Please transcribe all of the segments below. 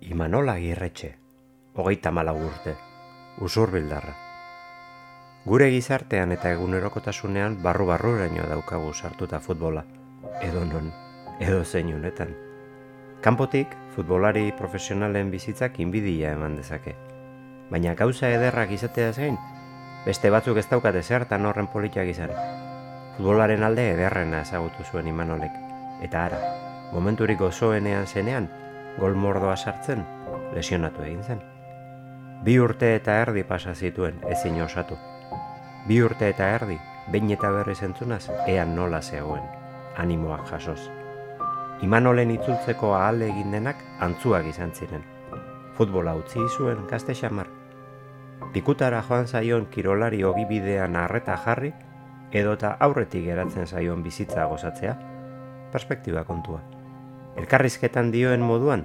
Imanola Agirretxe, hogeita malau urte, usur bildarra. Gure gizartean eta egunerokotasunean barru-barruraino daukagu sartuta futbola, edo non, edo zein honetan. Kanpotik, futbolari profesionalen bizitzak inbidia eman dezake. Baina gauza ederrak izatea zein, beste batzuk ez daukate zertan horren politiak izan. Futbolaren alde ederrena ezagutu zuen Imanolek. Eta ara, momenturik osoenean zenean, gol mordoa sartzen, lesionatu egin zen. Bi urte eta erdi pasa zituen ezin osatu. Bi urte eta erdi, behin eta berriz entzunaz, ean nola zegoen, animoak jasoz. Imanolen itzultzeko ahal egin denak antzuak izan ziren. Futbola utzi zuen gazte xamar. Pikutara joan zaion kirolari ogibidean arreta jarri, edota aurretik geratzen zaion bizitza gozatzea, perspektiba kontua. Elkarrizketan dioen moduan,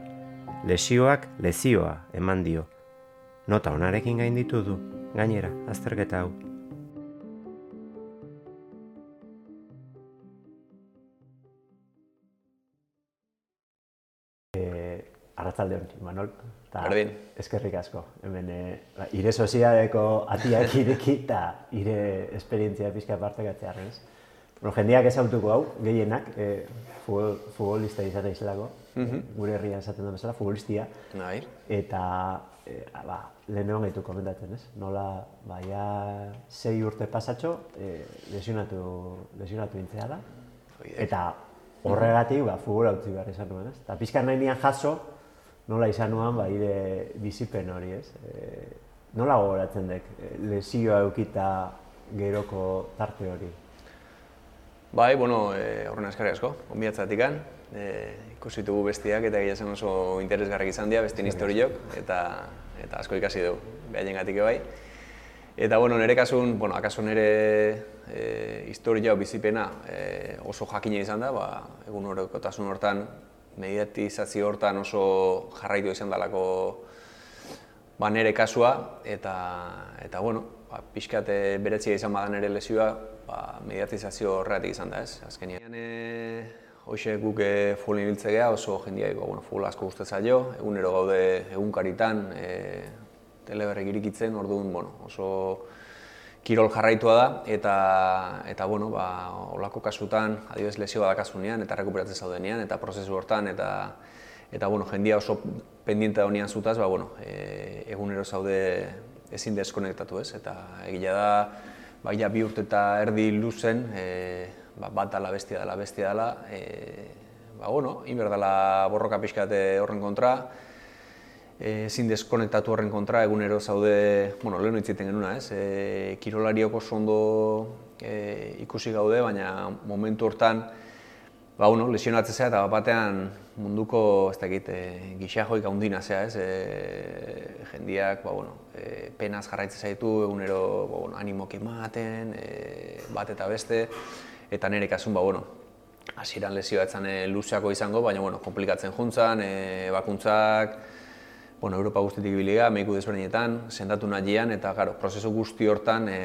lesioak lezioa eman dio. Nota onarekin gainditu du, gainera, azterketa hau. Eh, Arratzalde hon, Manol. Ta Berdin. Eskerrik asko. Hemen, ba, ire soziadeko atiak ireki eta ire esperientzia pixka partekatzearen, ez? Bueno, jendeak ezautuko hau, gehienak, eh, futbol, futbolista izatea izlako, gure herrian esaten da bezala, futbolistia, Nahi. eta eh, ba, lehenean gaitu komentatzen, ez? Nola, ba, ja, sei urte pasatxo, eh, lesionatu, lesionatu intzea da, eta horregatik, ba, futbola utzi behar izan nuen, ez? Eta pixkar nahi nian jaso, nola izan nuen, ba, ire bizipen hori, ez? E, nola gogoratzen dek, eh, lesioa eukita geroko tarte hori? Bai, bueno, e, horren eskarri asko, onbiatzatik an. E, ikusi dugu bestiak eta egia zen oso interesgarrik izan dira, bestien historiok, eta, eta asko ikasi dugu, behaien gatik bai. Eta, bueno, nire kasun, bueno, akaso nire e, historia bizipena e, oso jakina izan da, ba, egun horrekotasun hortan, mediatizazio hortan oso jarraitu izan dalako ba, nire kasua, eta, eta bueno, ba, pixkat eh, beretzia izan bada nire lesioa, ba, mediatizazio horregatik izan da, ez? Azkenean, e, hoxe guk e, futbolin ibiltze geha, oso jendiaiko, bueno, futbol asko guzti zaio, egunero gaude egunkaritan, e, teleberrek irikitzen, orduan, bueno, oso kirol jarraitua da, eta, eta bueno, ba, olako kasutan, adibidez lesioa dakasunean, eta rekuperatzen zaudenean, eta prozesu hortan, eta, eta bueno, jendia oso pendiente daunean zutaz, ba, bueno, e, egunero zaude ezin deskonektatu ez, eta egia da, ba, ja bi urte eta erdi luzen, e, ba, bat dala bestia dela, bestia dela, e, ba, bueno, inber dela borroka pixkate horren kontra, e, ezin deskonektatu horren kontra, egunero zaude, bueno, lehen hitziten genuna, ez, e, kirolariok oso ondo e, ikusi gaude, baina momentu hortan, ba, bueno, lesionatzen zea eta bat batean munduko, ez dakit, e, gixajoik handina zea, ez, e, jendiak, ba, bueno, e, penaz jarraitzen zaitu, egunero, ba, bueno, animoki ematen, e, bat eta beste, eta nire kasun, ba, bueno, hasieran lesioa etzan e, luzeako izango, baina, bueno, komplikatzen juntzan, e, bakuntzak, bueno, Europa guztitik ibilia, meiku desberdinetan, sendatu nahian, eta, claro, prozesu guzti hortan, e,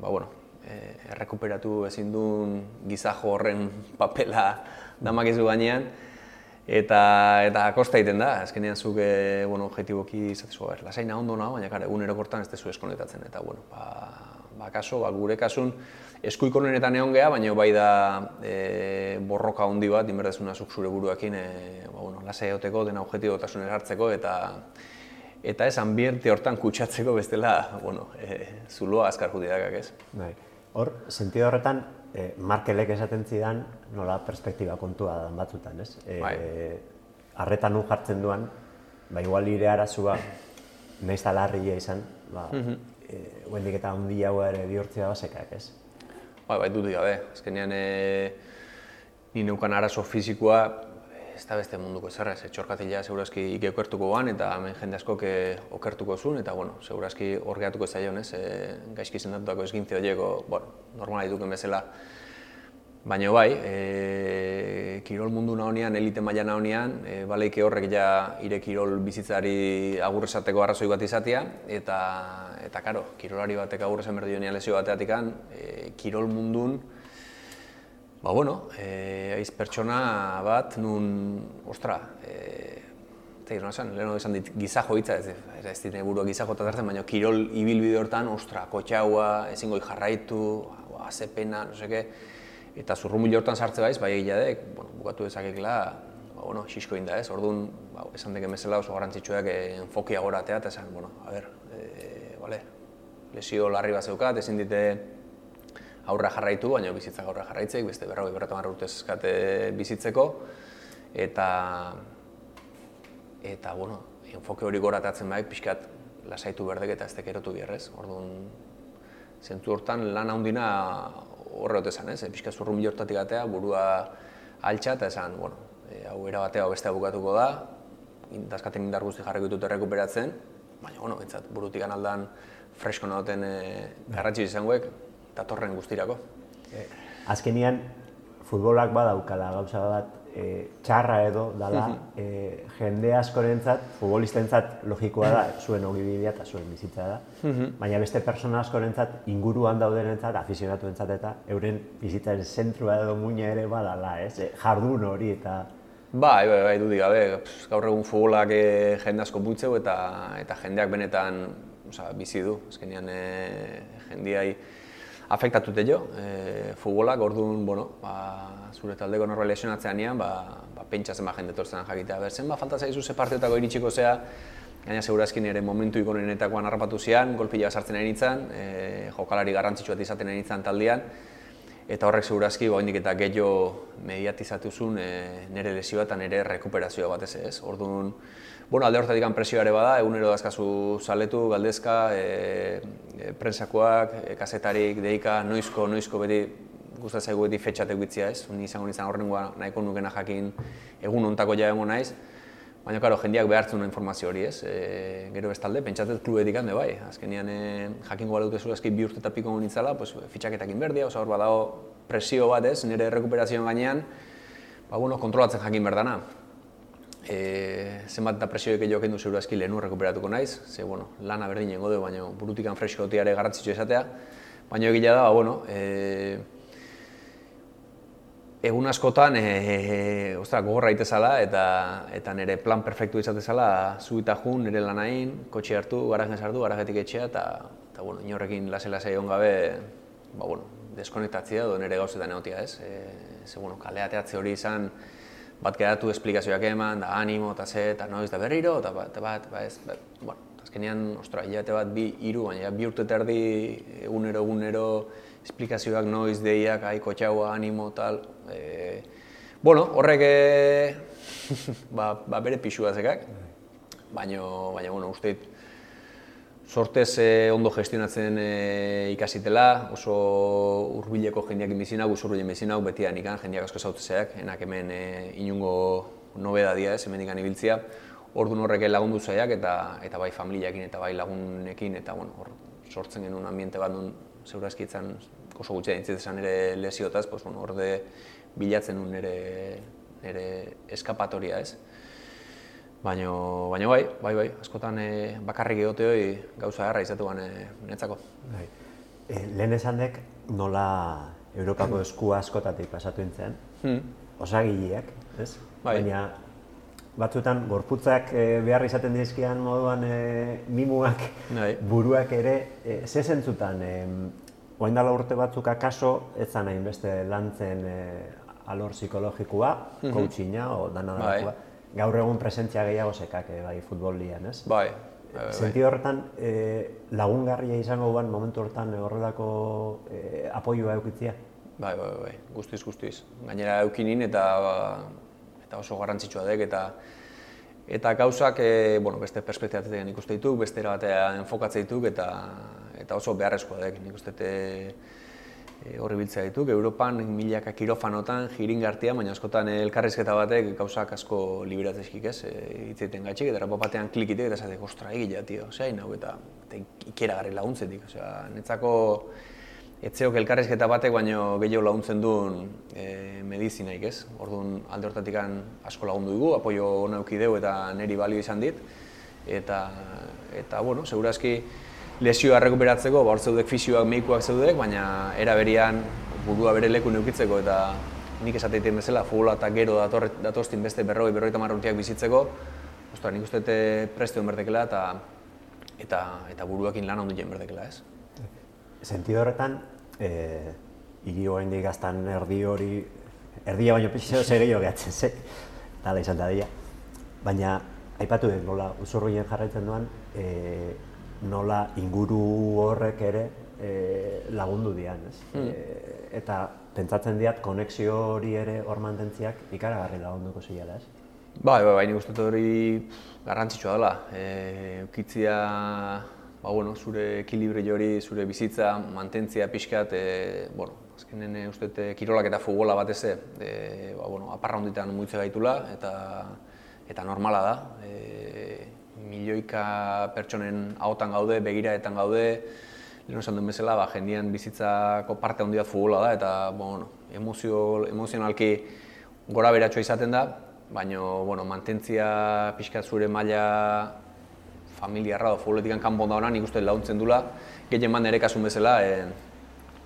ba, bueno, e, errekuperatu ezin duen gizajo horren papela damakizu gainean, eta, eta kosta egiten da, azkenean zuk, e, bueno, objektiboki izatezu, ber, lasaina ondo nago, baina, kare, egunerokortan ez dezu eskonektatzen, eta, bueno, ba, ba, kaso, ba, gure kasun, eskuiko honetan egon geha, baina bai da e, borroka handi bat, inberdezuna zuk zure buruakin, e, ba, bueno, lasai egoteko, dena objektibotasun hartzeko, eta eta ez ambiente hortan kutsatzeko bestela, bueno, e, zuloa azkar judiakak ez. Bai. Hor, sentido horretan, eh, Markelek esaten zidan, nola perspektiba kontua da batzutan, ez? Eh, Bai. Arretan nun jartzen duan, ba, igual ire arazua, nahiz eta larria izan, ba, eh, huendik eta hau ere bihurtzea basekak, ez? Bai, bai, dut gabe. Azkenean, e, ni neukan arazo fizikoa, ez da beste munduko zerra, ez txorkatila segurazki ike okertuko guan, eta hemen jende askok e, okertuko zuen, eta bueno, segurazki hor gehatuko zaion, ez, e, gaizki zendatutako esgintze horieko, bueno, normala dituken bezala, Baina bai, e, kirol mundu nahonean, elite maila nahonean, e, baleike horrek ja ire kirol bizitzari agur esateko arrazoi bat izatea, eta, eta karo, kirolari batek agur esan berdi jonean lesio bateatik e, kirol mundun, ba bueno, e, aiz pertsona bat nun, ostra, e, eta no esan, leheno esan dit, gizajo hitza, ez, ez, ez dit burua gizajo eta zartzen, baina kirol ibilbide hortan, ostra, kotxaua, ezin goi jarraitu, azepena, no seke, eta zurrumil hortan sartze baiz, bai egia dek, bueno, bukatu dezakekela, ba, bueno, xisko inda ez, orduan, ba, esan deke mesela oso garantzitsuak eh, enfokia goratea, eta esan, bueno, a ber, e, vale, lesio larri bat zeukat, ezin dite aurra jarraitu, baina bizitzak aurra jarraitzeik, beste berroi berretan urtez eskate bizitzeko, eta eta bueno, enfoke hori goratatzen baik, pixkat lasaitu berdek eta ez tekerotu biherrez. Orduan, zentzu hortan lan handina horre hote ez, e, pixkat zurru milortatik atea, burua altxa eta esan, bueno, e, hau erabatea beste bukatuko da, dazkaten indar guzti jarriko ditut errekuperatzen, baina, bueno, entzat, burutik aldan fresko nagoten e, garratxi izangoek, datorren guztirako. E, azkenian, futbolak badaukala gauza bat e, txarra edo dala e, jende askorentzat, futbolistentzat logikoa da, zuen ogi bidea eta zuen bizitza da, baina beste persona askorentzat inguruan daudenentzat, afizionatuentzat eta euren bizitzaren zentrua edo muina ere badala, ez? E, jardun hori eta... Bai, bai, bai, dudik gabe, gaur egun futbolak e, jende asko butzeu eta, eta jendeak benetan oza, bizi du, azkenean e, jendiai afektatute jo, e, futbolak, orduan, bueno, ba, zure taldeko norbait lesionatzean nian, ba, ba, pentsa zenba jende tortzen jakitea. Ber, zenba falta zaizu ze partiotako iritsiko zea, gaina segurazkin ere momentu ikonenetakoan harrapatu zian, golpila sartzen ari nintzen, e, jokalari garrantzitsuat izaten ari nintzen taldean, eta horrek segurazki ba, eta gehiago mediatizatuzun e, nire lesioa eta nire rekuperazioa batez ez. Orduan, Bueno, alde horretatik presioa ere bada, egunero dazkazu zaletu, galdezka, e, e, prensakoak, e, kasetarik, deika, noizko, noizko beti gustatzen zaigu beti fetxatek bitzia ez, ni izango nintzen horrengoa nahiko nukena jakin egun ontako ja naiz, baina karo, jendiak behartzen informazio hori ez, e, gero bestalde, pentsatzen klubetik hande bai, azkenian e, jakingo gara dute zurazki bi urte eta piko nintzala, pues, fitxaketak inberdia, oso hor badago presio bat ez, nire rekuperazioan gainean, ba, bueno, kontrolatzen jakin berdana e, zenbat eta presioek jo kendu zeuru aski lehenu rekuperatuko naiz, ze bueno, lana berdin ingo du, baina burutikan fresko ere garrantzitsu esatea, baina egila da, ba, bueno, e, egun askotan e, e, ostra, gogorra itezala eta eta nire plan perfektu izatezala zu eta jun nire lanain, kotxe hartu, garajen sartu, garajetik etxea eta eta bueno, inorrekin lase-lase egon gabe, ba bueno, deskonektatzea edo nire gauzetan egotia, ez? E, ze bueno, kaleateatze hori izan bat geratu esplikazioak eman, da animo, eta ze, eta noiz da berriro, eta bat, bat, ba ez, bat, bueno, azkenean, ostra, hilate bat bi, iru, baina bi urte terdi, egunero, egunero, esplikazioak noiz, deiak, aiko txaua, animo, tal, e, bueno, horrek, e, ba, ba, bere pixua zekak, baina, baina, bueno, usteit, sortez eh, ondo gestionatzen eh, ikasitela, oso hurbileko jendeak bizina, guzurbilen bizina, beti anikan jendeak asko zautzeak, enak hemen eh, inungo nobeda dia ez, hemen ikan ibiltzia. Ordu horrek lagundu zaiak eta, eta bai familiakin eta bai lagunekin, eta bueno, hor, sortzen genuen ambiente bat nun zeurazki itzan oso gutxea dintzetan ere lesiotaz, pues, bueno, orde bilatzen nun nire, nire eskapatoria ez. Baina, baina bai, bai, bai, askotan e, bakarrik egote hori gauza erra izatuan e, netzako. Bai. E, lehen esan dek, nola Europako hmm. esku askotatik pasatu entzen, hmm. osagileak, ez? Bai. Baina, batzuetan gorputzak e, behar izaten dizkian moduan e, mimuak, bai. buruak ere, e, ze zentzutan, e, oain dala urte batzuk akaso, ez zan beste lantzen e, alor psikologikoa, mm -hmm. o dana bai gaur egun presentzia gehiago sekak eh, bai futbolian, ez? Bai. bai, bai. Sentio horretan e, lagungarria izango guan momentu horretan horrelako e, apoioa eukitzia? Bai, bai, bai, guztiz, guztiz. Gainera eukinin eta eta oso garrantzitsua dek eta eta gauzak e, bueno, beste perspektibatean ikuste dituk, beste batean enfokatze dituk eta eta oso beharrezkoa dek. Nik uste e, horri biltzea dituk, Europan milaka kirofanotan, jiringartia, baina askotan elkarrizketa batek gauzak asko liberatzezkik ez, e, hitzeiten gaitxik, eta rapo batean klikitek eta zatek, ostra, egila, tio, ose, hau, eta, eta ikera gari laguntzetik, osea, netzako etzeok elkarrizketa batek, baino gehiago laguntzen duen e, medizinaik ez, orduan alde hortatik asko lagundu dugu, apoio hona deu eta neri balio izan dit, eta, eta bueno, segurazki, lesioa rekuperatzeko, ba, hor zeudek fisioak, meikuak zeudek, baina era berian burua bere leku neukitzeko eta nik esateiten bezala, futbola eta gero dator, datostin beste berroi, berroi urteak bizitzeko, Osta, nik uste preste hon berdekela eta eta eta buruakin lan onduen berdekela, ez? Sentido horretan, eh, hiri oraindik gaztan erdi hori, erdia baino pixo gehiago gehatzen, ze, tala izan da. Baina, aipatu den, nola, usurruien jarraitzen duan, e, nola inguru horrek ere e, lagundu dian, ez? Mm. E, eta pentsatzen diat, konexio hori ere hor mantentziak ikaragarri lagunduko ziala, ez? Bai, bai, bai, nik uste hori garrantzitsua dela. E, ukitzia ba, bueno, zure ekilibre hori, zure bizitza, mantentzia pixkat, e, bueno, azkenen e, uste e, kirolak eta futbola batez e, ba, bueno, aparra honditan muitze gaitula eta eta normala da. E, milioika pertsonen ahotan gaude, begiraetan gaude, lehenu esan duen bezala, ba, jendian bizitzako parte handia futbola da eta bueno, emozio, emozionalki gora beratxoa izaten da, baina bueno, mantentzia pixkat zure maila familiarra da futboletik kanpo da nik uste launtzen dula, gehien bat nire kasun bezala, e,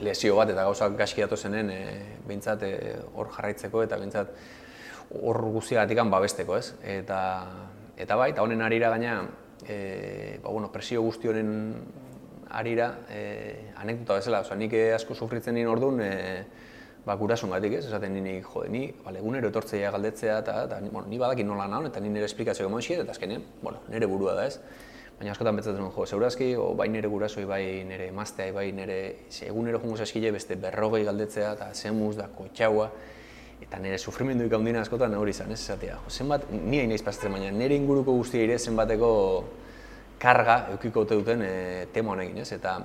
lesio bat eta gauzak gaski zenen e, behintzat e, hor jarraitzeko eta behintzat hor guztiagatik babesteko, ez? Eta, eta bai, eta honen arira gaina, e, ba, bueno, presio guzti honen arira, e, anekdota bezala, oza, nik asko sufritzen nien orduan, e, ba, gurasun gatik ez, esaten nini, jode, ni, bale, egunero etortzea galdetzea, eta, eta bueno, ni badakin nola nahi, eta ni nire esplikazio gomon eta azkenean, bueno, nire burua da ez. Baina askotan betzatzen duen, jo, zeurazki, o, bai nire gurasoi, bai nire emaztea, bai nire egunero jungo zaskile beste berrogei galdetzea, eta zemuz da, kotxaua, eta nire sufrimendu ikaundina askotan hori izan, ez esatea. Zenbat, ni hain pasatzen, baina nire inguruko guztia ere zenbateko karga eukiko duten e, tema honekin, ez? Eta,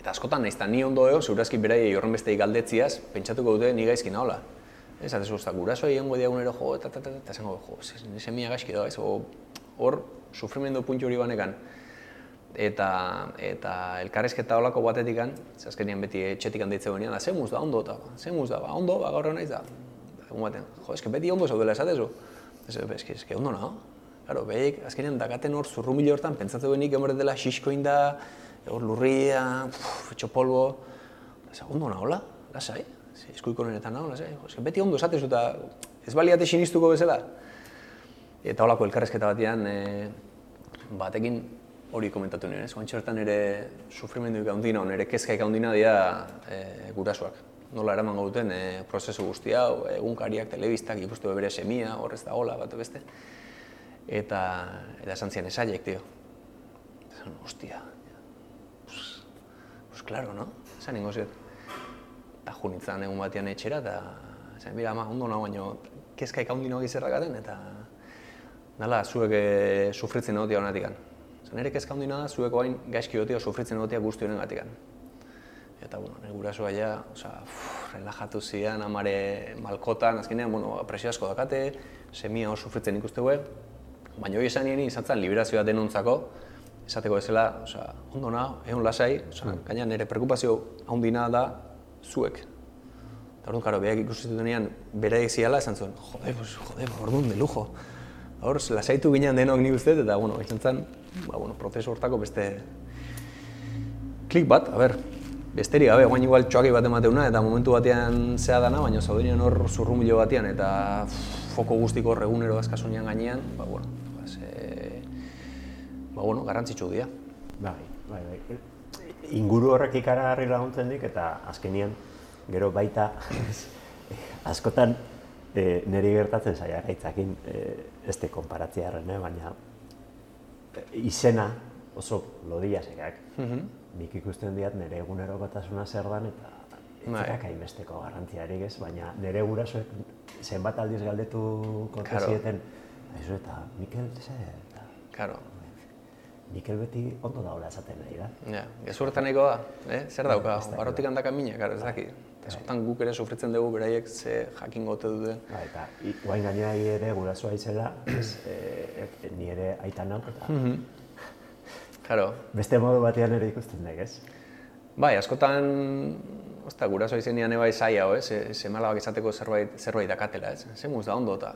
eta askotan naiz, ni ondo eo, zeurazki berai horren beste galdetziaz, pentsatuko dute ni gaizki nahola. Ez, eta zuzta, gurasoa egongo diagunero jo, eta eta eta eta eta jo, nire semia gaizki da, ez? hor, sufrimendu puntu hori banekan, eta, eta elkarrezketa olako batetik an, azkenean beti etxetik handitze benean, da, zemuz da, ondo, eta, zemuz da, ba, ondo, ba, gaur naiz da. Egun batean, jo, eske beti ondo zaudela esatezu. Ez, eske, eske ondo nago. Claro, behik, azkenean dakaten hor zurrumile hortan, pentsatu benik emore dela xiskoin da, hor lurria, etxo polvo. Ez, ondo nagola, lasai, eskuiko nenetan nago, lasai. Eske beti ondo esatezu eta ez baliate sinistuko bezala. Eta holako elkarrezketa batean, e, batekin hori komentatu nire, ez? Oantxertan ere sufrimendu ikaundina, nire kezka ikaundina dira e, gurasoak. Nola eraman gauten e, prozesu guzti hau, egunkariak, telebistak, ikustu bere semia, horrez da hola, bat beste. Eta, eta esan zian esaiek, tio. Esan, ostia, pues, pues claro, no? Esan ingo ziet. Eta junitzen egun batean etxera, eta esan, mira, ama, ondo nago baino, kezka ikaundina hori zerrakaten, eta Nala, zuek e, sufritzen egotia honetik. Zer nire kezka handina da, zuek oain gaizki egotia sufritzen egotia guzti honen gatik. Eta, bueno, nire gurasoa ja, oza, relajatu zian, amare malkotan, azkenean, bueno, presio asko dakate, semia hor sufritzen ikuste baina hori esan nien izatzen liberazioa denontzako, esateko ezela, oza, ondo na, egon lasai, oza, mm. gaina nire preocupazio handina da zuek. Eta orduan, karo, behak ikusitu denean, bere ziala, esan zuen, jode, pues, jode, orduan, de lujo hor, lasaitu ginen denok ni uste, eta, bueno, izan zen, ba, bueno, prozesu hortako beste klik bat, a ber, besterik gabe, guain igual txoaki bat emateuna, eta momentu batean zea dana, baina zaudenean hor zurrumilo batean, eta foko guztiko regunero azkasunean gainean, ba, bueno, ba, ze, ba, bueno, garrantzitsu dira. Bai, bai, bai. Inguru horrek ikaragarri laguntzen dik, eta azkenian, gero baita, askotan, e, niri gertatzen zaia gaitzakin e, ez de konparatzea eh, baina e, izena oso lodia segak. Mm Nik ikusten diat nire egunero zer dan eta ez hainbesteko garrantziarik ez, baina nire gurasoek zenbat aldiz galdetu kontezieten, claro. eta Mikel zer, eta... Claro. Mikel beti ondo daula esaten nahi da. Ja, gezurretan nahiko da, eh? zer dauka, barrotik handaka mina, karo, ez daki. Eskotan guk ere sufritzen dugu beraiek ze jakin gote duten. Ba, eta guain gainera ere gurasoa izela, ez, e, e, ni ere aitan nauk eta... Mm Claro. Beste modu batean ere ikusten dek, ez? Bai, askotan, osta, gurasoa izenean ebai zaila, ez? Se malabak izateko zerbait, zerbait dakatela, ez? Ze muz da ondo eta...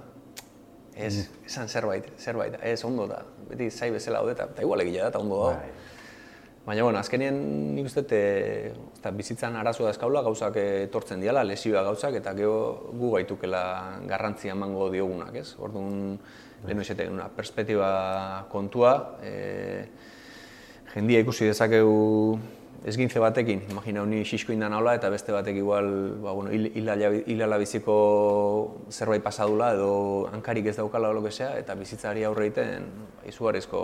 Ez, mm. esan zerbait, zerbait, ez ondo da. Beti zai bezala hau eta, eta igual egila da eta ondo da. Bai. Baina, bueno, azkenien nik uste, e, bizitzan arazo da eskaula, gauzak etortzen diala, lesioa gauzak, eta geho gu gaitukela garrantzia emango diogunak, ez? Orduan, lehen esate, una perspektiba kontua, e, jendia ikusi dezakegu ezgintze batekin, imagina honi xisko indan hola, eta beste batek igual, ba, bueno, hilala biziko zerbait pasadula, edo hankarik ez daukala olo eta bizitzari aurre egiten, izugarrizko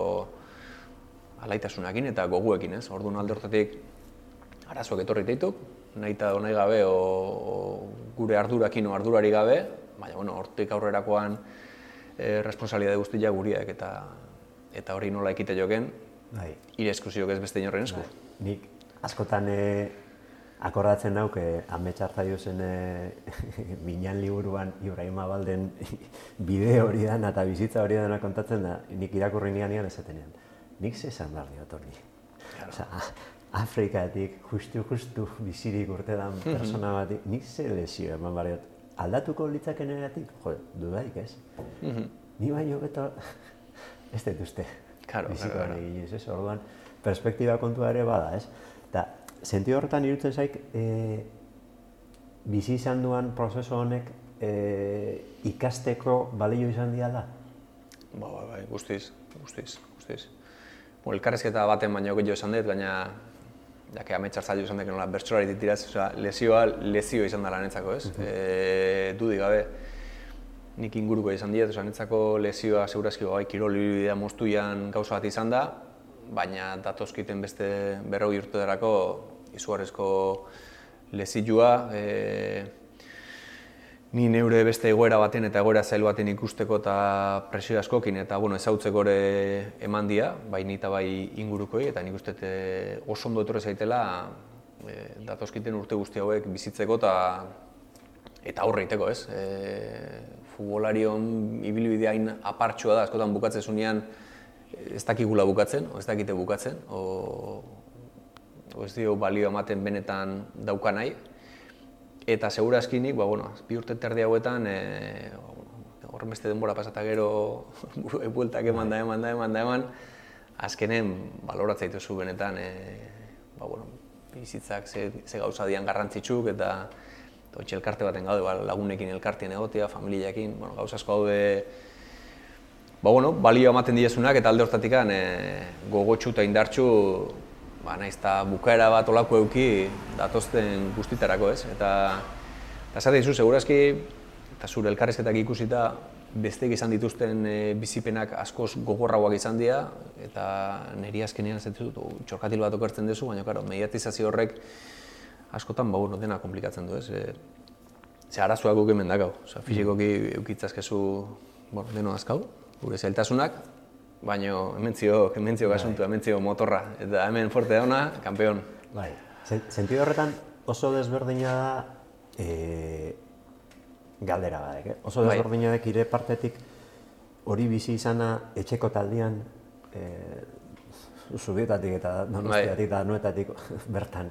alaitasunakin eta goguekin, ez? Orduan alde hortatik arazoak etorri dituk, nahi eta nahi gabe o, gure ardurakin o ardurari gabe, baina bueno, hortik aurrerakoan e, responsabilitate guztia guriak eta eta hori nola ekite joken, bai. ire eskusiok ez beste inorren esku. Bai. Nik askotan e, akordatzen nauk, e, ametsa zen e, minan liburuan Ibrahima Balden bide hori da eta bizitza hori dana kontatzen da, nik irakurri nian esatenean. Nik ze esan behar diot hori. Afrikatik, justu, justu, bizirik urte dan mhm. persona bat, nik ze lesio eman behar diot. Aldatuko litzaken eratik, jo, dudaik ez. Mhm. Ni baino beto, ez dut uste. Claro, claro, ez, orduan, perspektiba kontua ere bada, ez. Eta, senti horretan irutzen zaik, e, bizi izan duan prozesu honek e, ikasteko balio izan dira da? Ba, ba, ba, guztiz, guztiz, guztiz. Elkarrezketa baten baino gehiago esan dut, baina jake ametxar zailo esan dut, nola bertsolari ditiraz, oza, lesioa lezio izan da lanetzako, ez? Uh e, dudik gabe, nik inguruko izan dut, oza, netzako lezioa segurazki bai, kirol bidea moztuian gauza bat izan da, baina datozkiten beste berroi urte derako izugarrezko lezioa, e, ni neure beste egoera baten eta egoera zail baten ikusteko eta presio askokin eta bueno, ezautzeko ere eman dia, bai ni eta bai ingurukoi eta nik uste eh, oso ondo etorre zaitela e, datozkiten urte guzti hauek bizitzeko eta eta aurre egiteko, ez? E, futbolarion ibilbidea hain apartxua da, askotan bukatzen zunean ez dakigula bukatzen, o ez dakite bukatzen, o, o ez dio balio ematen benetan dauka nahi, Eta segura eskinik, ba, bueno, bi urte terdi hauetan, e, horren beste denbora pasata gero bueltak eman da eman da eman da eman, azkenen baloratza dituzu benetan, e, ba, bueno, bizitzak ze, ze gauza dian garrantzitsuk eta otxe elkarte baten gaude, ba, lagunekin elkartien egotea, familiakin, bueno, gauza asko gaude ba, bueno, balio ematen diezunak eta alde hortatik e, gogotxu eta indartxu ba, naiz eta bukaera bat olako euki datozten guztitarako, ez? Eta, eta zate dizu, segurazki, eta zure elkarrezketak ikusita, besteek izan dituzten e, bizipenak askoz gogorragoak izan dira, eta niri azkenean ez dut, txorkatil bat okertzen duzu, baina, karo, mediatizazio horrek askotan, ba, bueno, dena komplikatzen du, ez? E, ze arazoak guk hemen dakau, fizikoki eukitzazkezu, bueno, deno azkau, gure zailtasunak, baino hementzio, hementzio gasuntu, bai. hementzio motorra, eta hemen forte dauna, kampeon. Bai, sentido horretan oso desberdina da e, galdera badek, eh? oso bai. desberdina da ire partetik hori bizi izana etxeko taldian e, zubietatik eta donostiatik eta nuetatik bertan.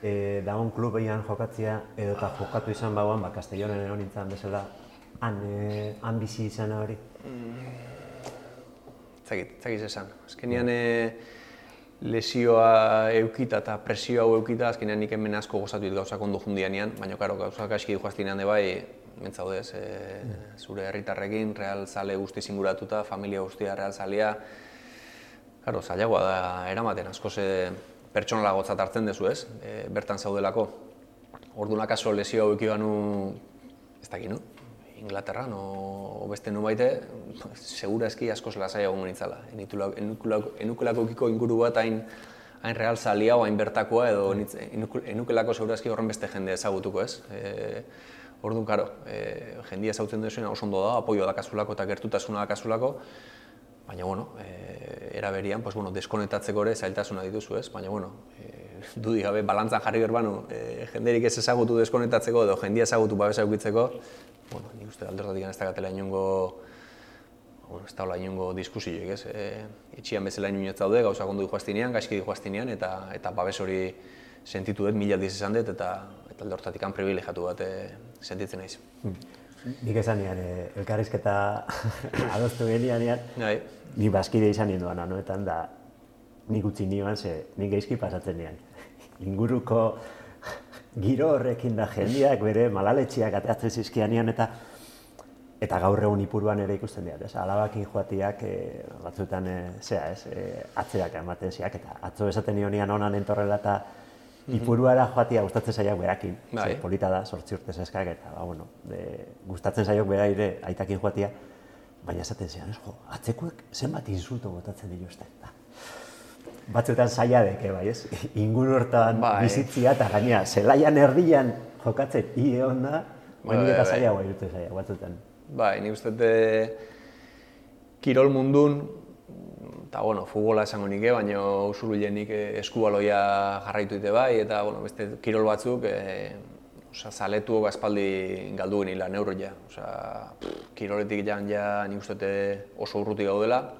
E, dagoen klubeian jokatzia edo eta jokatu izan bauan, ba, Castellonen egon nintzen bezala, han, e, han bizi izana hori? Mm zakit, zakit esan. Azkenean e, lesioa eukita eta presio hau eukita, azkenean nik hemen asko gozatu dit gauzak ondo jundianean, baina karo, gauzak aski joaztinean de bai, mentzaudez, e, zure herritarrekin, real zale guzti zinguratuta, familia guztia real zalea, karo, zailagoa da eramaten, asko ze pertsonala hartzen dezu ez, e, bertan zaudelako. Orduan akaso lesio hau ekibanu, ez dakit, no? Inglaterran o, beste nu baite, segura eski askoz lasai egon nitzala. Enukelako kiko inguru bat hain, hain real zalia hain bertakoa edo enukelako segura eski horren beste jende ezagutuko ez. E, Orduan, karo, e, jendia ezautzen duzuena oso ondo da, apoio da kasulako eta gertutasuna da kasulako, baina, bueno, e, era berian, pues, bueno, deskonetatzeko ere zailtasuna dituzu, ez? Baina, bueno, e, dudik gabe, balantzan jarri berbanu, e, jenderik ez ezagutu deskonetatzeko edo jendia ezagutu babesa eukitzeko, bueno, nik uste alderdatik ez da gatela inungo, bueno, ez da hola inungo diskusioek, ez? E, etxian bezala inunetz daude, gauza gondu joaztinean, gaizki joaztinean, eta, eta babes hori sentitu dut, mila aldiz esan dut, eta, eta alderdatik han privilegiatu bat e, sentitzen naiz. Hmm. Nik esan nian, e, elkarrizketa adostu genian nian, bai. ni baskide izan ninduan, anoetan da, nik utzi nioan, ze nik geizki pasatzen nian. Inguruko giro horrekin da jendiak bere malaletxiak ateatzen zizkianian eta eta gaur egun ipuruan ere ikusten dira, ez? Alabakin joatiak e, batzuetan e, zea, ez? E, atzerak ematen ziak eta atzo esaten nionian onan entorrela eta mhm. ipuruara joatia gustatzen zaiak berakin. Bai. polita da, sortzi urtez eskak eta, ba, bueno, de, gustatzen zaiok bera ere aitakin joatia, baina esaten zian, ez? Jo, atzekuek zenbat insulto botatzen dituzte. Da. Batzuetan zaila deke, bai, ez? Inguru hortan bai. bizitzia eta gaina, zelaian erdian jokatzen, onda, baina bai, eta bai. zaila bai, zaila, batzuetan. Bai, ni uste kirol mundun, eta bueno, futbola esango nik, baina usurulenik eskubaloia jarraitu dute bai, eta bueno, beste kirol batzuk, e, oza, zaletu aspaldi galdu geni lan ja. Oza, kiroletik jan ja nik uste oso urruti gaudela.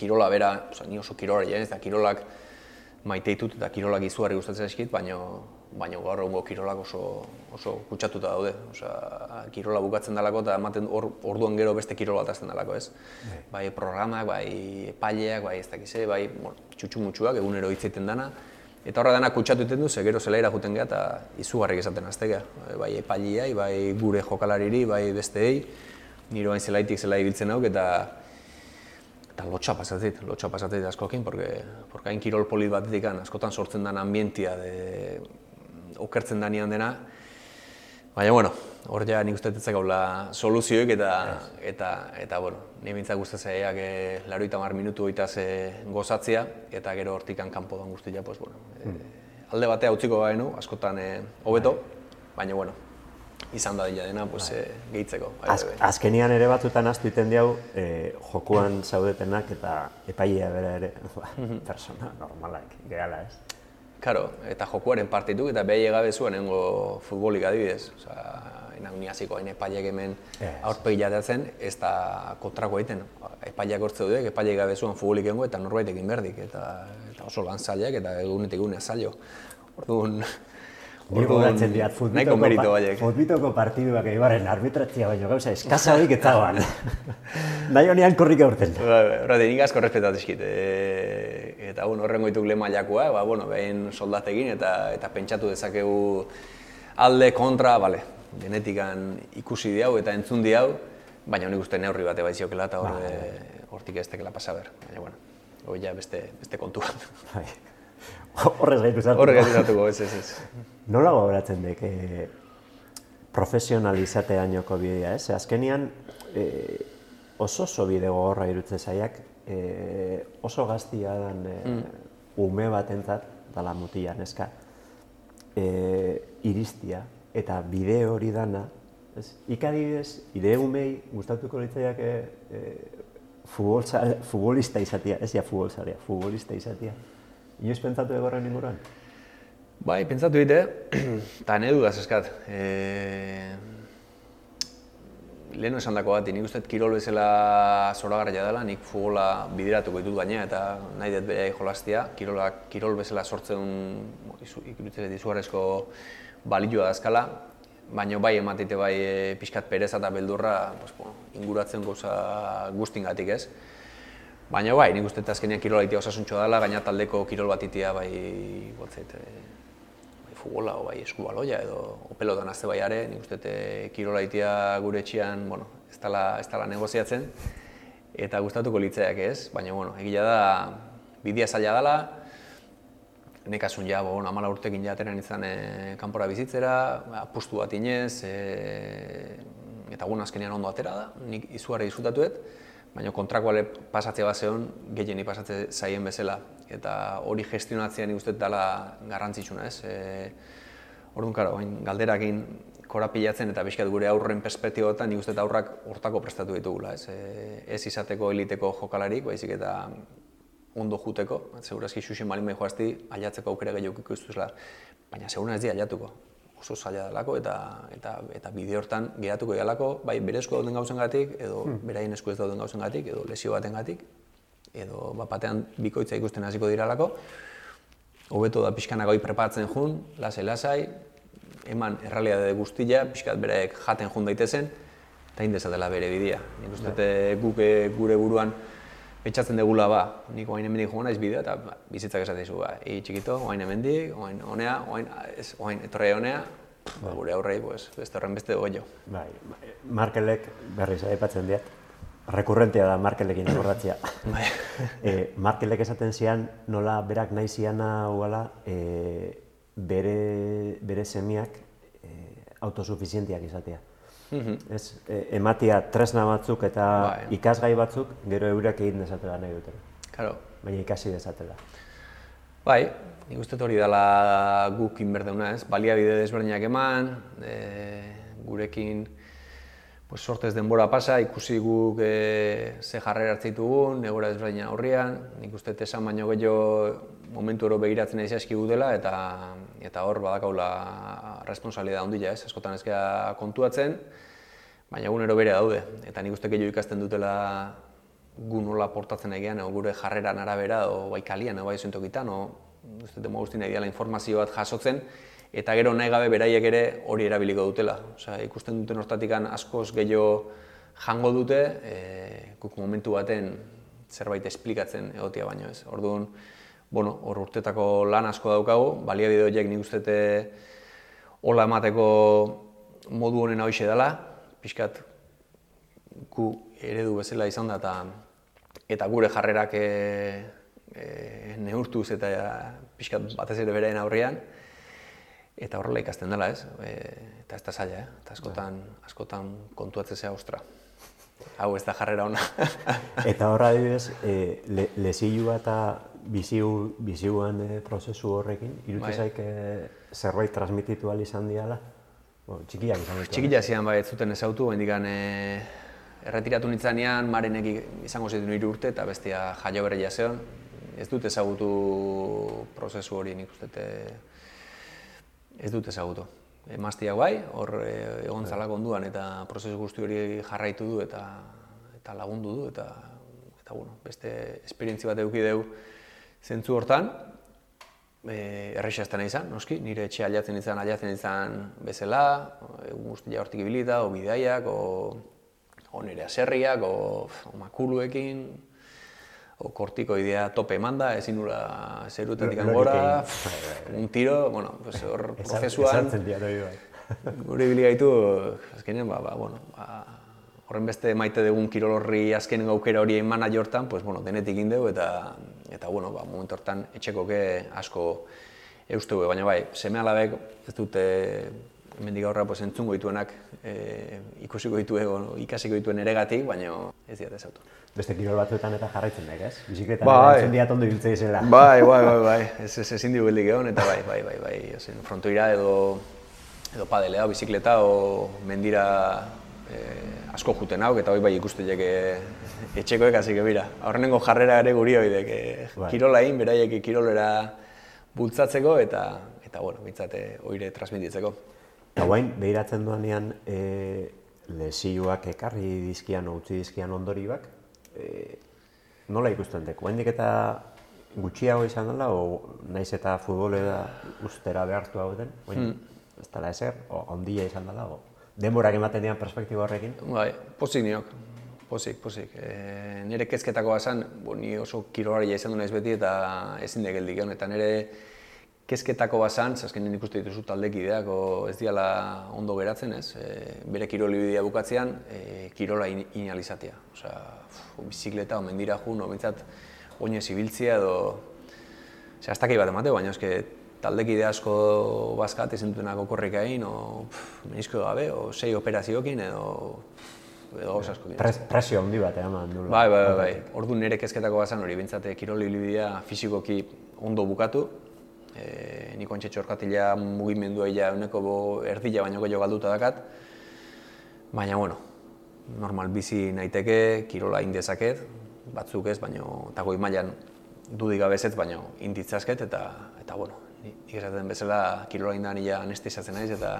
Kirola bera, oza, ni oso kirola ja, ez da kirolak maite ditut eta kirolak izugarri gustatzen eskit, baina baina gaur egungo kirolak oso oso kutsatuta daude. Osea, kirola bukatzen dalako eta ematen or, orduan gero beste kirol bat hasten dalako, ez? Bai. bai programak, bai epaileak, bai ez dakiz, bai, bueno, txutxu egunero hitz egiten dana. Eta horra dana kutsatu egiten du, ze gero zelaira juten gea eta izugarrik esaten aztega. Bai epaileai, bai gure jokalariri, bai besteei. Niro hain zelaitik zela ibiltzen hauk eta eta lotxa pasatzeit, lotxa pasatzeit askokin, porque, porque hain kirol polit batetik askotan sortzen den ambientia de, okertzen danean dena. Baina, bueno, hor ja nik uste tetzak gaula soluzioik eta, eta, eta, bueno, ni mintzak guztatzea eak e, laro eta mar minutu oita ze gozatzea, eta gero hortikan kanpo dan guztia, pues, bueno, e, alde batea utziko gainu, askotan e, hobeto, baina, bueno, izan da dira dena, pues, e, gehitzeko. Bai, Az, bai. azkenian ere batzutan astu iten diau, e, jokuan zaudetenak eta epailea bera ere, ba, persona normalak, gehala ez. Karo, eta jokuaren partitu eta behi egabe zuen nengo futbolik adibidez. Osa, ina uniaziko hain epaileak hemen yes. aurpegi jateatzen, ez da kontrako egiten. Epaileak hortze duek, epaileak gabe zuen futbolik engo eta norbait egin berdik. Eta, eta oso lan zailak eta egunetik egunea zailo. Orduan, Ni goratzen diat futbitoko partiduak eibarren arbitratzia baino gauza eskasa horik ez dagoan. Nahi honean korrik aurten. Ba, ba, horra, denik asko respetat eskit. E, eta bueno, horren goituk lehen mailakoa, ba, bueno, behin soldatekin eta eta pentsatu dezakegu alde kontra, bale, genetikan ikusi di hau eta entzun di hau, baina honik uste neurri bate baiziokela eta hortik ez tekela pasaber. Baina, bueno, hori ja beste, beste kontua. Bai. Horrez gaitu zartuko. Horrez gaitu zartuko, ez, ez, ez. Nola gogoratzen dek, e, profesionalizatea joko bidea, ez? Azkenian, e, oso oso bide gogorra irutze zaiak, e, oso gaztia dan e, mm. ume bat entzat, dala mutia, neska, e, iristia, eta bide hori dana, ez? Ikadibidez, ide umei gustatuko litzaiak e, futbolista izatea, ez ja futbolzaria, futbolista izatea. Inoiz pentsatu egorren inguruan? Bai, pentsatu dite, eta nahi dudaz eskat. E... Lehenu esan dako bat, nik uste kirol bezala zoragarria dela, nik futbola bideratuko ditut baina eta nahi dut bere jolaztia. Kirolak, kirol bezala sortzen ikutzen dizugarrezko balioa da eskala, baina bai ematite bai e, pixkat pereza eta beldurra pues, bueno, inguratzen gauza guztingatik ez. Baina bai, nik uste azkenean kirola itia osasuntxo dela, gaina taldeko kirol bat itia bai, botzait, e, bai futbola o bai eskubaloia edo o pelotan azte bai are, nik uste kirola itia gure etxian, bueno, ez dala, ez dala negoziatzen, eta gustatuko litzaiak ez, baina bueno, egila da, bidia zaila dela, nekasun ja, bon, amala urtekin jateran izan e, kanpora bizitzera, apustu bat inez, e, eta guen azkenean ondo atera da, nik izugarri disfrutatuet, baina kontrako ale pasatzea bat zehon, gehieni pasatze zaien bezala. Eta hori gestionatzea nik uste dela garrantzitsuna, ez? E, Orduan, karo, galderakin korapilatzen eta bizkat gure aurren perspektibotan nik uste aurrak hortako prestatu ditugula, ez? E, ez izateko eliteko jokalarik, baizik eta ondo juteko, segurazki xuxen malin behin joazti, aliatzeko aukera gehiago ikustuzela, baina segura ez di aliatuko oso zaila delako eta eta eta bide hortan geratuko dialako bai berezko dauden gauzengatik edo hmm. beraien esku ez dauden gauzengatik edo lesio batengatik edo bat batean bikoitza ikusten hasiko diralako hobeto da pixkana goi preparatzen jun lasai lasai eman errealitate guztia pixkat beraek jaten jun daitezen eta indesa dela bere bidea nik uste bai. guk eh, gure buruan Pentsatzen degula ba, nik oain hemendik joan naiz bidea eta ba, bizitzak esatezu ba, e, txikito, oain hemendik, oain honea, oain, ez, oain etorri honea, ba, bai. gure aurrei, pues, beste horren beste dugu Bai, Markelek berriz eh, aipatzen diat, rekurrentea da Markelekin akordatzea. bai. e, Markelek esaten zian nola berak nahi ziana uala e, eh, bere, bere semiak e, autosuficienteak izatea. -hmm. ez, e, ematia tresna batzuk eta bai. ikasgai batzuk gero eurak egin dezatela nahi duten. Claro. Baina ikasi dezatela. Bai, nik uste hori dela guk inberdeuna ez, baliabide desberdinak eman, e, gurekin, pues, sortez denbora pasa, ikusi guk e, ze jarrera hartzen ditugun, egora ezberdina aurrian, nik uste esan baino gehiago momentu ero begiratzen ez eskigu dela, eta, eta hor badakaula responsabilidad handia, ez, askotan eskea kontuatzen, baina egunero bere daude, eta nik uste gehiago ikasten dutela gu nola portatzen egean, o gure jarreran arabera, o bai kalian, o bai zentokitan, o uste demo guztien ideala informazio bat jasotzen, eta gero nahi gabe beraiek ere hori erabiliko dutela. Osea, ikusten duten hortatikan askoz gehiago jango dute, e, guk momentu baten zerbait esplikatzen egotia baino ez. Orduan, bueno, hor urtetako lan asko daukagu, baliabide horiek nik ustete hola emateko modu honen hoxe dela, pixkat gu eredu bezala izan da eta, eta gure jarrerak e, e, neurtuz eta pixkat batez ere beraien aurrean, Eta horrela ikasten dela, ez? E, eta ez da zaila, eh? Eta askotan, ja. askotan kontuatzen zea ostra. Hau ez da jarrera ona. eta horra adibidez, e, le, lezioa eta biziuan e, prozesu horrekin, irutu bai. zaik e, zerbait transmititu izan diala? Bo, txikiak izan ditu. Txikiak eh? izan bai, ez zuten ezautu, hain digan, e, eh, erretiratu nitzanean, marenek izango zituen hiru urte eta bestia jaio bere jaseon. Ez dut ezagutu prozesu hori nik ustete, Ez dut ezagutu. Eh, Emaztiak bai, hor eh, egon bai. zala onduan eta prozesu guzti hori jarraitu du eta eta lagundu du eta eta bueno, beste esperientzi bat eduki deu zentzu hortan. E, erresa ez izan, noski, nire etxe aliatzen izan, aliatzen izan bezala, egun guztia hortik ibilita, o bidaiak, o, o nire aserriak, o, o makuluekin, o kortikoidea tope eman da, ezin nula zerutatik angora, un tiro, bueno, pues hor prozesuan... Gure ibili gaitu, azkenean, ba, ba, bueno, ba, horren beste maite dugun kirol horri azken aukera hori emana jortan, pues, bueno, denetik indeu eta, eta bueno, ba, momentu hortan etxekoke asko eusteu, baina bai, seme alabek ez dute hemendik aurra pues, entzungo dituenak, e, ikusiko ditu ikasiko dituen eregatik, baina ez diat ezautu beste kirol batzuetan eta jarraitzen daik, ez? Bizikleta bai. entzun diat ondo ibiltzei zela. Bai, bai, bai, bai. Ez ez ezin dugu heldik egon eta bai, bai, bai, bai. Ozen, frontoira edo edo padelea, bizikleta o mendira eh, asko juten hau, eta hoi bai ikustu jake eh, etxekoek, hasi que bira. Horrenengo jarrera ere guri hoi dek, bai. kirola egin, beraiek kirolera bultzatzeko eta eta bueno, bintzate eh, oire transmititzeko. Eta guain, behiratzen duanean, e, eh, lesioak ekarri dizkian, utzi dizkian ondoriak e, nola ikusten deko? Hendik eta gutxiago izan dela, o naiz eta futbolera ustera behartu hau den, hmm. ez dela ezer, o ondia izan dela, o denborak ematen dian perspektiba horrekin? Bai, pozik niok, pozik, pozik. E, nire kezketakoa esan, bo, ni oso kirolaria izan du naiz beti eta ezin degeldik egon, eta nire kezketako bazan, azkenen ikuste dituzu taldekideak ez diala ondo geratzen, ez? E, bere kirol kirolibidea bukatzean, e, kirola in, inalizatea. Osea, ff, bizikleta o mendira ju, no beintzat oinez ibiltzea edo Osea, astaki bat emateu, baina eske taldekide asko bazkat ezin duenako korrika egin, o menisko gabe, o sei operazioekin edo edo gauza asko. Pre, presio handi bat eraman dula. Bai, bai, bai. bai. Ordu nire kezketako bazan hori, bintzate kirol fisikoki ondo bukatu, Eh, e, nik ontsi txorkatila mugimendua illa uneko bo, erdila baino gehiago galduta dakat. Baina, bueno, normal bizi naiteke, kirola indezaket, batzuk ez, baino, eta goi mailan dudik gabezetz, baino inditzazket, eta, eta bueno, nik esaten bezala kirola indan anestizatzen naiz, eta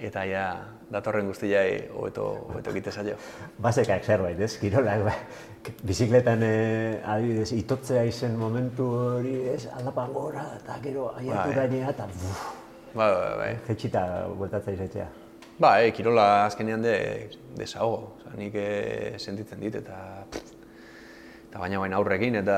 eta ja, datorren guztiai hobeto hobeto egite saio. Baseka zerbait, ez? Kirolak ba. bizikletan e, adibidez itotzea izen momentu hori, ez? Aldapa gora eta gero aiaturaina bai. ta. Ba, ba, ba. Bai, bai. Jetxita bueltatzai zaitzea. Ba, e, kirola azkenean de desago, o sea, nik e, sentitzen dit eta pff, eta baina bain aurrekin eta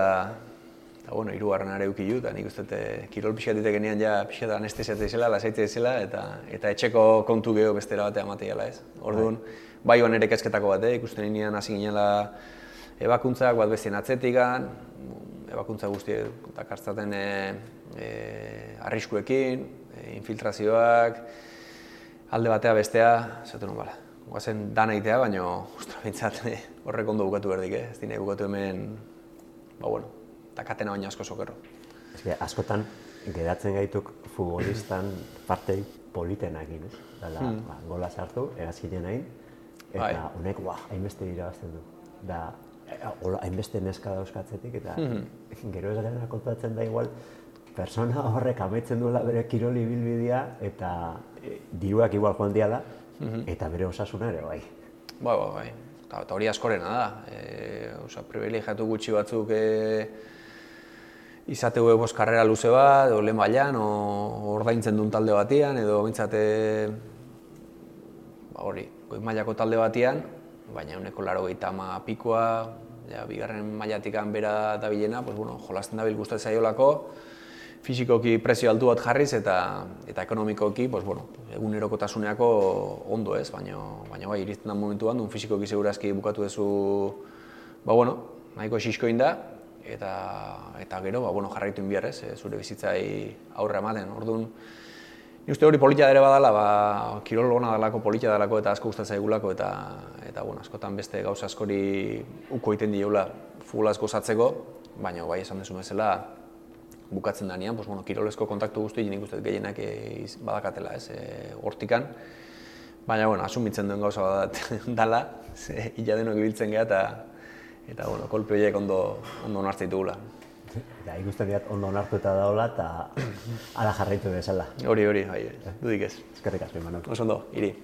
eta bueno, irugarren are euki ju, eta nik uste kirol pixat ditekenean ja pixat anestesiatzea izela, lasaitzea izela, eta, eta etxeko kontu geho bestera batea amateela ez. Orduan, bai joan ere kezketako bat, eh? ikusten ninean hasi ginela ebakuntzak, bat bestien atzetikan, ebakuntza guzti dakartzaten e, e, arriskuekin, e, infiltrazioak, alde batea bestea, zatu nun bala. Guazen dan egitea, baina, ostra, bintzat, horrek ondo bukatu berdik, eh? ez dine bukatu hemen, ba bueno, eta katena baina asko sokerro. Ez askotan, geratzen gaituk futbolistan partei politenak egin, ez? Dala, hmm. ba, gola sartu, egazkinen nahi, eta bai. honek, ba, hainbeste irabazten du. Da, hola, hainbeste neska dauzkatzetik, eta hmm. gero ez gara kontatzen da igual, persona horrek ametzen duela bere kiroli bilbidea, eta e, diruak igual joan diala, hmm. eta bere osasuna ere, bai. Bai, bai, bai. Eta hori askorena da. E, osa, privilegiatu gutxi batzuk e, izate huevos karrera luze bat, edo lehen bailan, o ordaintzen duen talde batian, edo bintzate ba, hori, goi mailako talde batian, baina uneko laro gehieta ama pikoa, ja, bigarren mailatik bera da bilena, pues, bueno, jolasten dabil gustatzen zaiolako, fizikoki prezio altu bat jarriz eta eta ekonomikoki, pues, bueno, egunerokotasuneako ondo ez, baina, baina bai, iristen da momentuan, duen fizikoki segurazki bukatu duzu, ba, bueno, nahiko xiskoin da, eta eta gero ba bueno jarraitu in ez e, zure bizitzai aurre ematen. Ordun ni uste hori politia ere badala ba kirol ona delako politia delako eta asko gustatzen zaigulako eta eta bueno askotan beste gauza askori uko egiten diola futbolaz gozatzeko baina bai esan dezu bezala bukatzen danean pues bueno kirolesko kontaktu guzti nik uste gehienak e, badakatela ez e, hortikan. Baina bueno asumitzen duen gauza bat dala ze illa denok ibiltzen gea eta eta bueno, kolpe horiek ondo, ondo onartzen ditugula. Ja, ikusten diat ondo onartu eta daula eta ala jarraitu bezala. Hori, hori, bai, dudik ez. Eskerrik asko, Imanol. Oso ondo, iri.